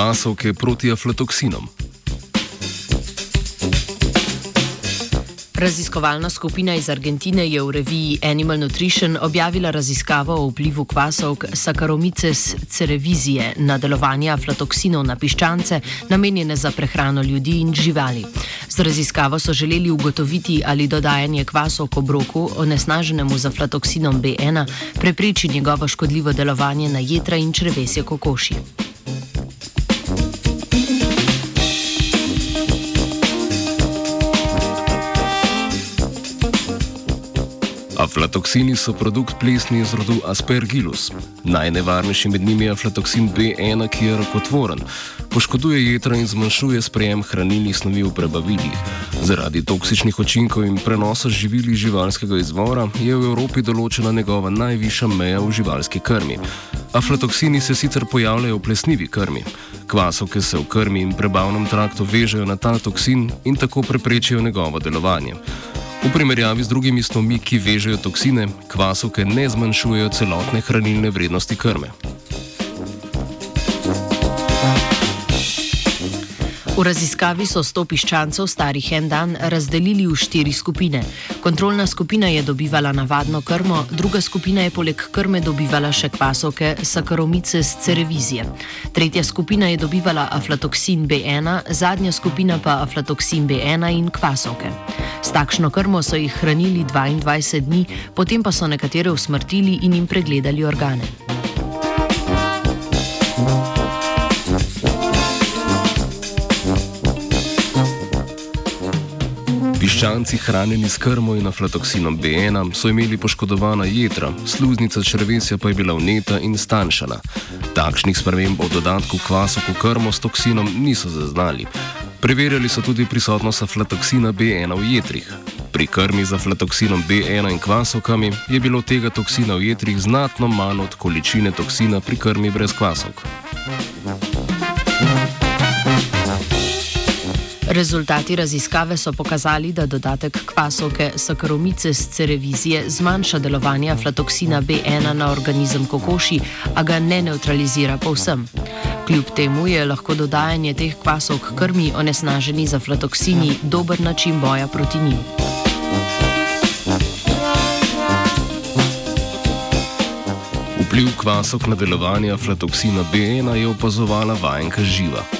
kvasovke proti aflatoksinom. Raziskovalna skupina iz Argentine je v reviji Animal Nutrition objavila raziskavo o vplivu kvasovk Saccharomyces cerevisiae na delovanje aflatoksinov na piščance, namenjene za prehrano ljudi in živali. Z raziskavo so želeli ugotoviti, ali dodajanje kvasovk obroku, onesnaženemu z aflatoksinom B1, prepreči njegovo škodljivo delovanje na jedra in črevesje kokoši. Aflatoksini so produkt plesni iz rodu Aspergillus. Najnevarnejši med njimi je aflatoksin B1, ki je rakotvoren. Poškoduje jedra in zmanjšuje sprejem hranilnih snovi v prebavilih. Zaradi toksičnih učinkov in prenosa živili živalskega izvora je v Evropi določena njegova najvišja meja v živalski krmi. Aflatoksini se sicer pojavljajo v plesnivi krmi. Kvasovke se v krmi in prebavnem traktu vežejo na ta toksin in tako preprečijo njegovo delovanje. V primerjavi z drugimi snovmi, ki vežejo toksine, kvasovke ne zmanjšujejo celotne hranilne vrednosti krme. V raziskavi so 100 piščancev starih en dan razdelili v štiri skupine. Kontrolna skupina je dobivala navadno krmo, druga skupina je poleg krme dobivala še kvasovke sakaromice z cerevizije. Tretja skupina je dobivala aflatoksin B1, zadnja skupina pa aflatoksin B1 in kvasovke. S takšno krmo so jih hranili 22 dni, potem pa so nekatere usmrtili in jim pregledali organe. Piščanci, hranjeni s krmo in aflatoksinom B1, so imeli poškodovana jedra, sluznica črvesja pa je bila vneta in stanjšana. Takšnih sprememb v dodatku kvasov v krmo s toksinom niso zaznali. Preverjali so tudi prisotnost aflatoksina B1 v jedrih. Pri krmi z aflatoksinom B1 in kvasovkami je bilo tega toksina v jedrih znatno manj od količine toksina pri krmi brez kvasovk. Rezultati raziskave so pokazali, da dodatek kvasovke sakaromice z cerevizije zmanjša delovanje aflatoksina B1 na organizem kokoši, a ga ne neutralizira povsem. Kljub temu je lahko dodajanje teh kvasovk krmi onesnaženi z aflatoksini dober način boja proti njim. Vpliv kvasov na delovanje aflatoksina B1 je opazovala vajenka živa.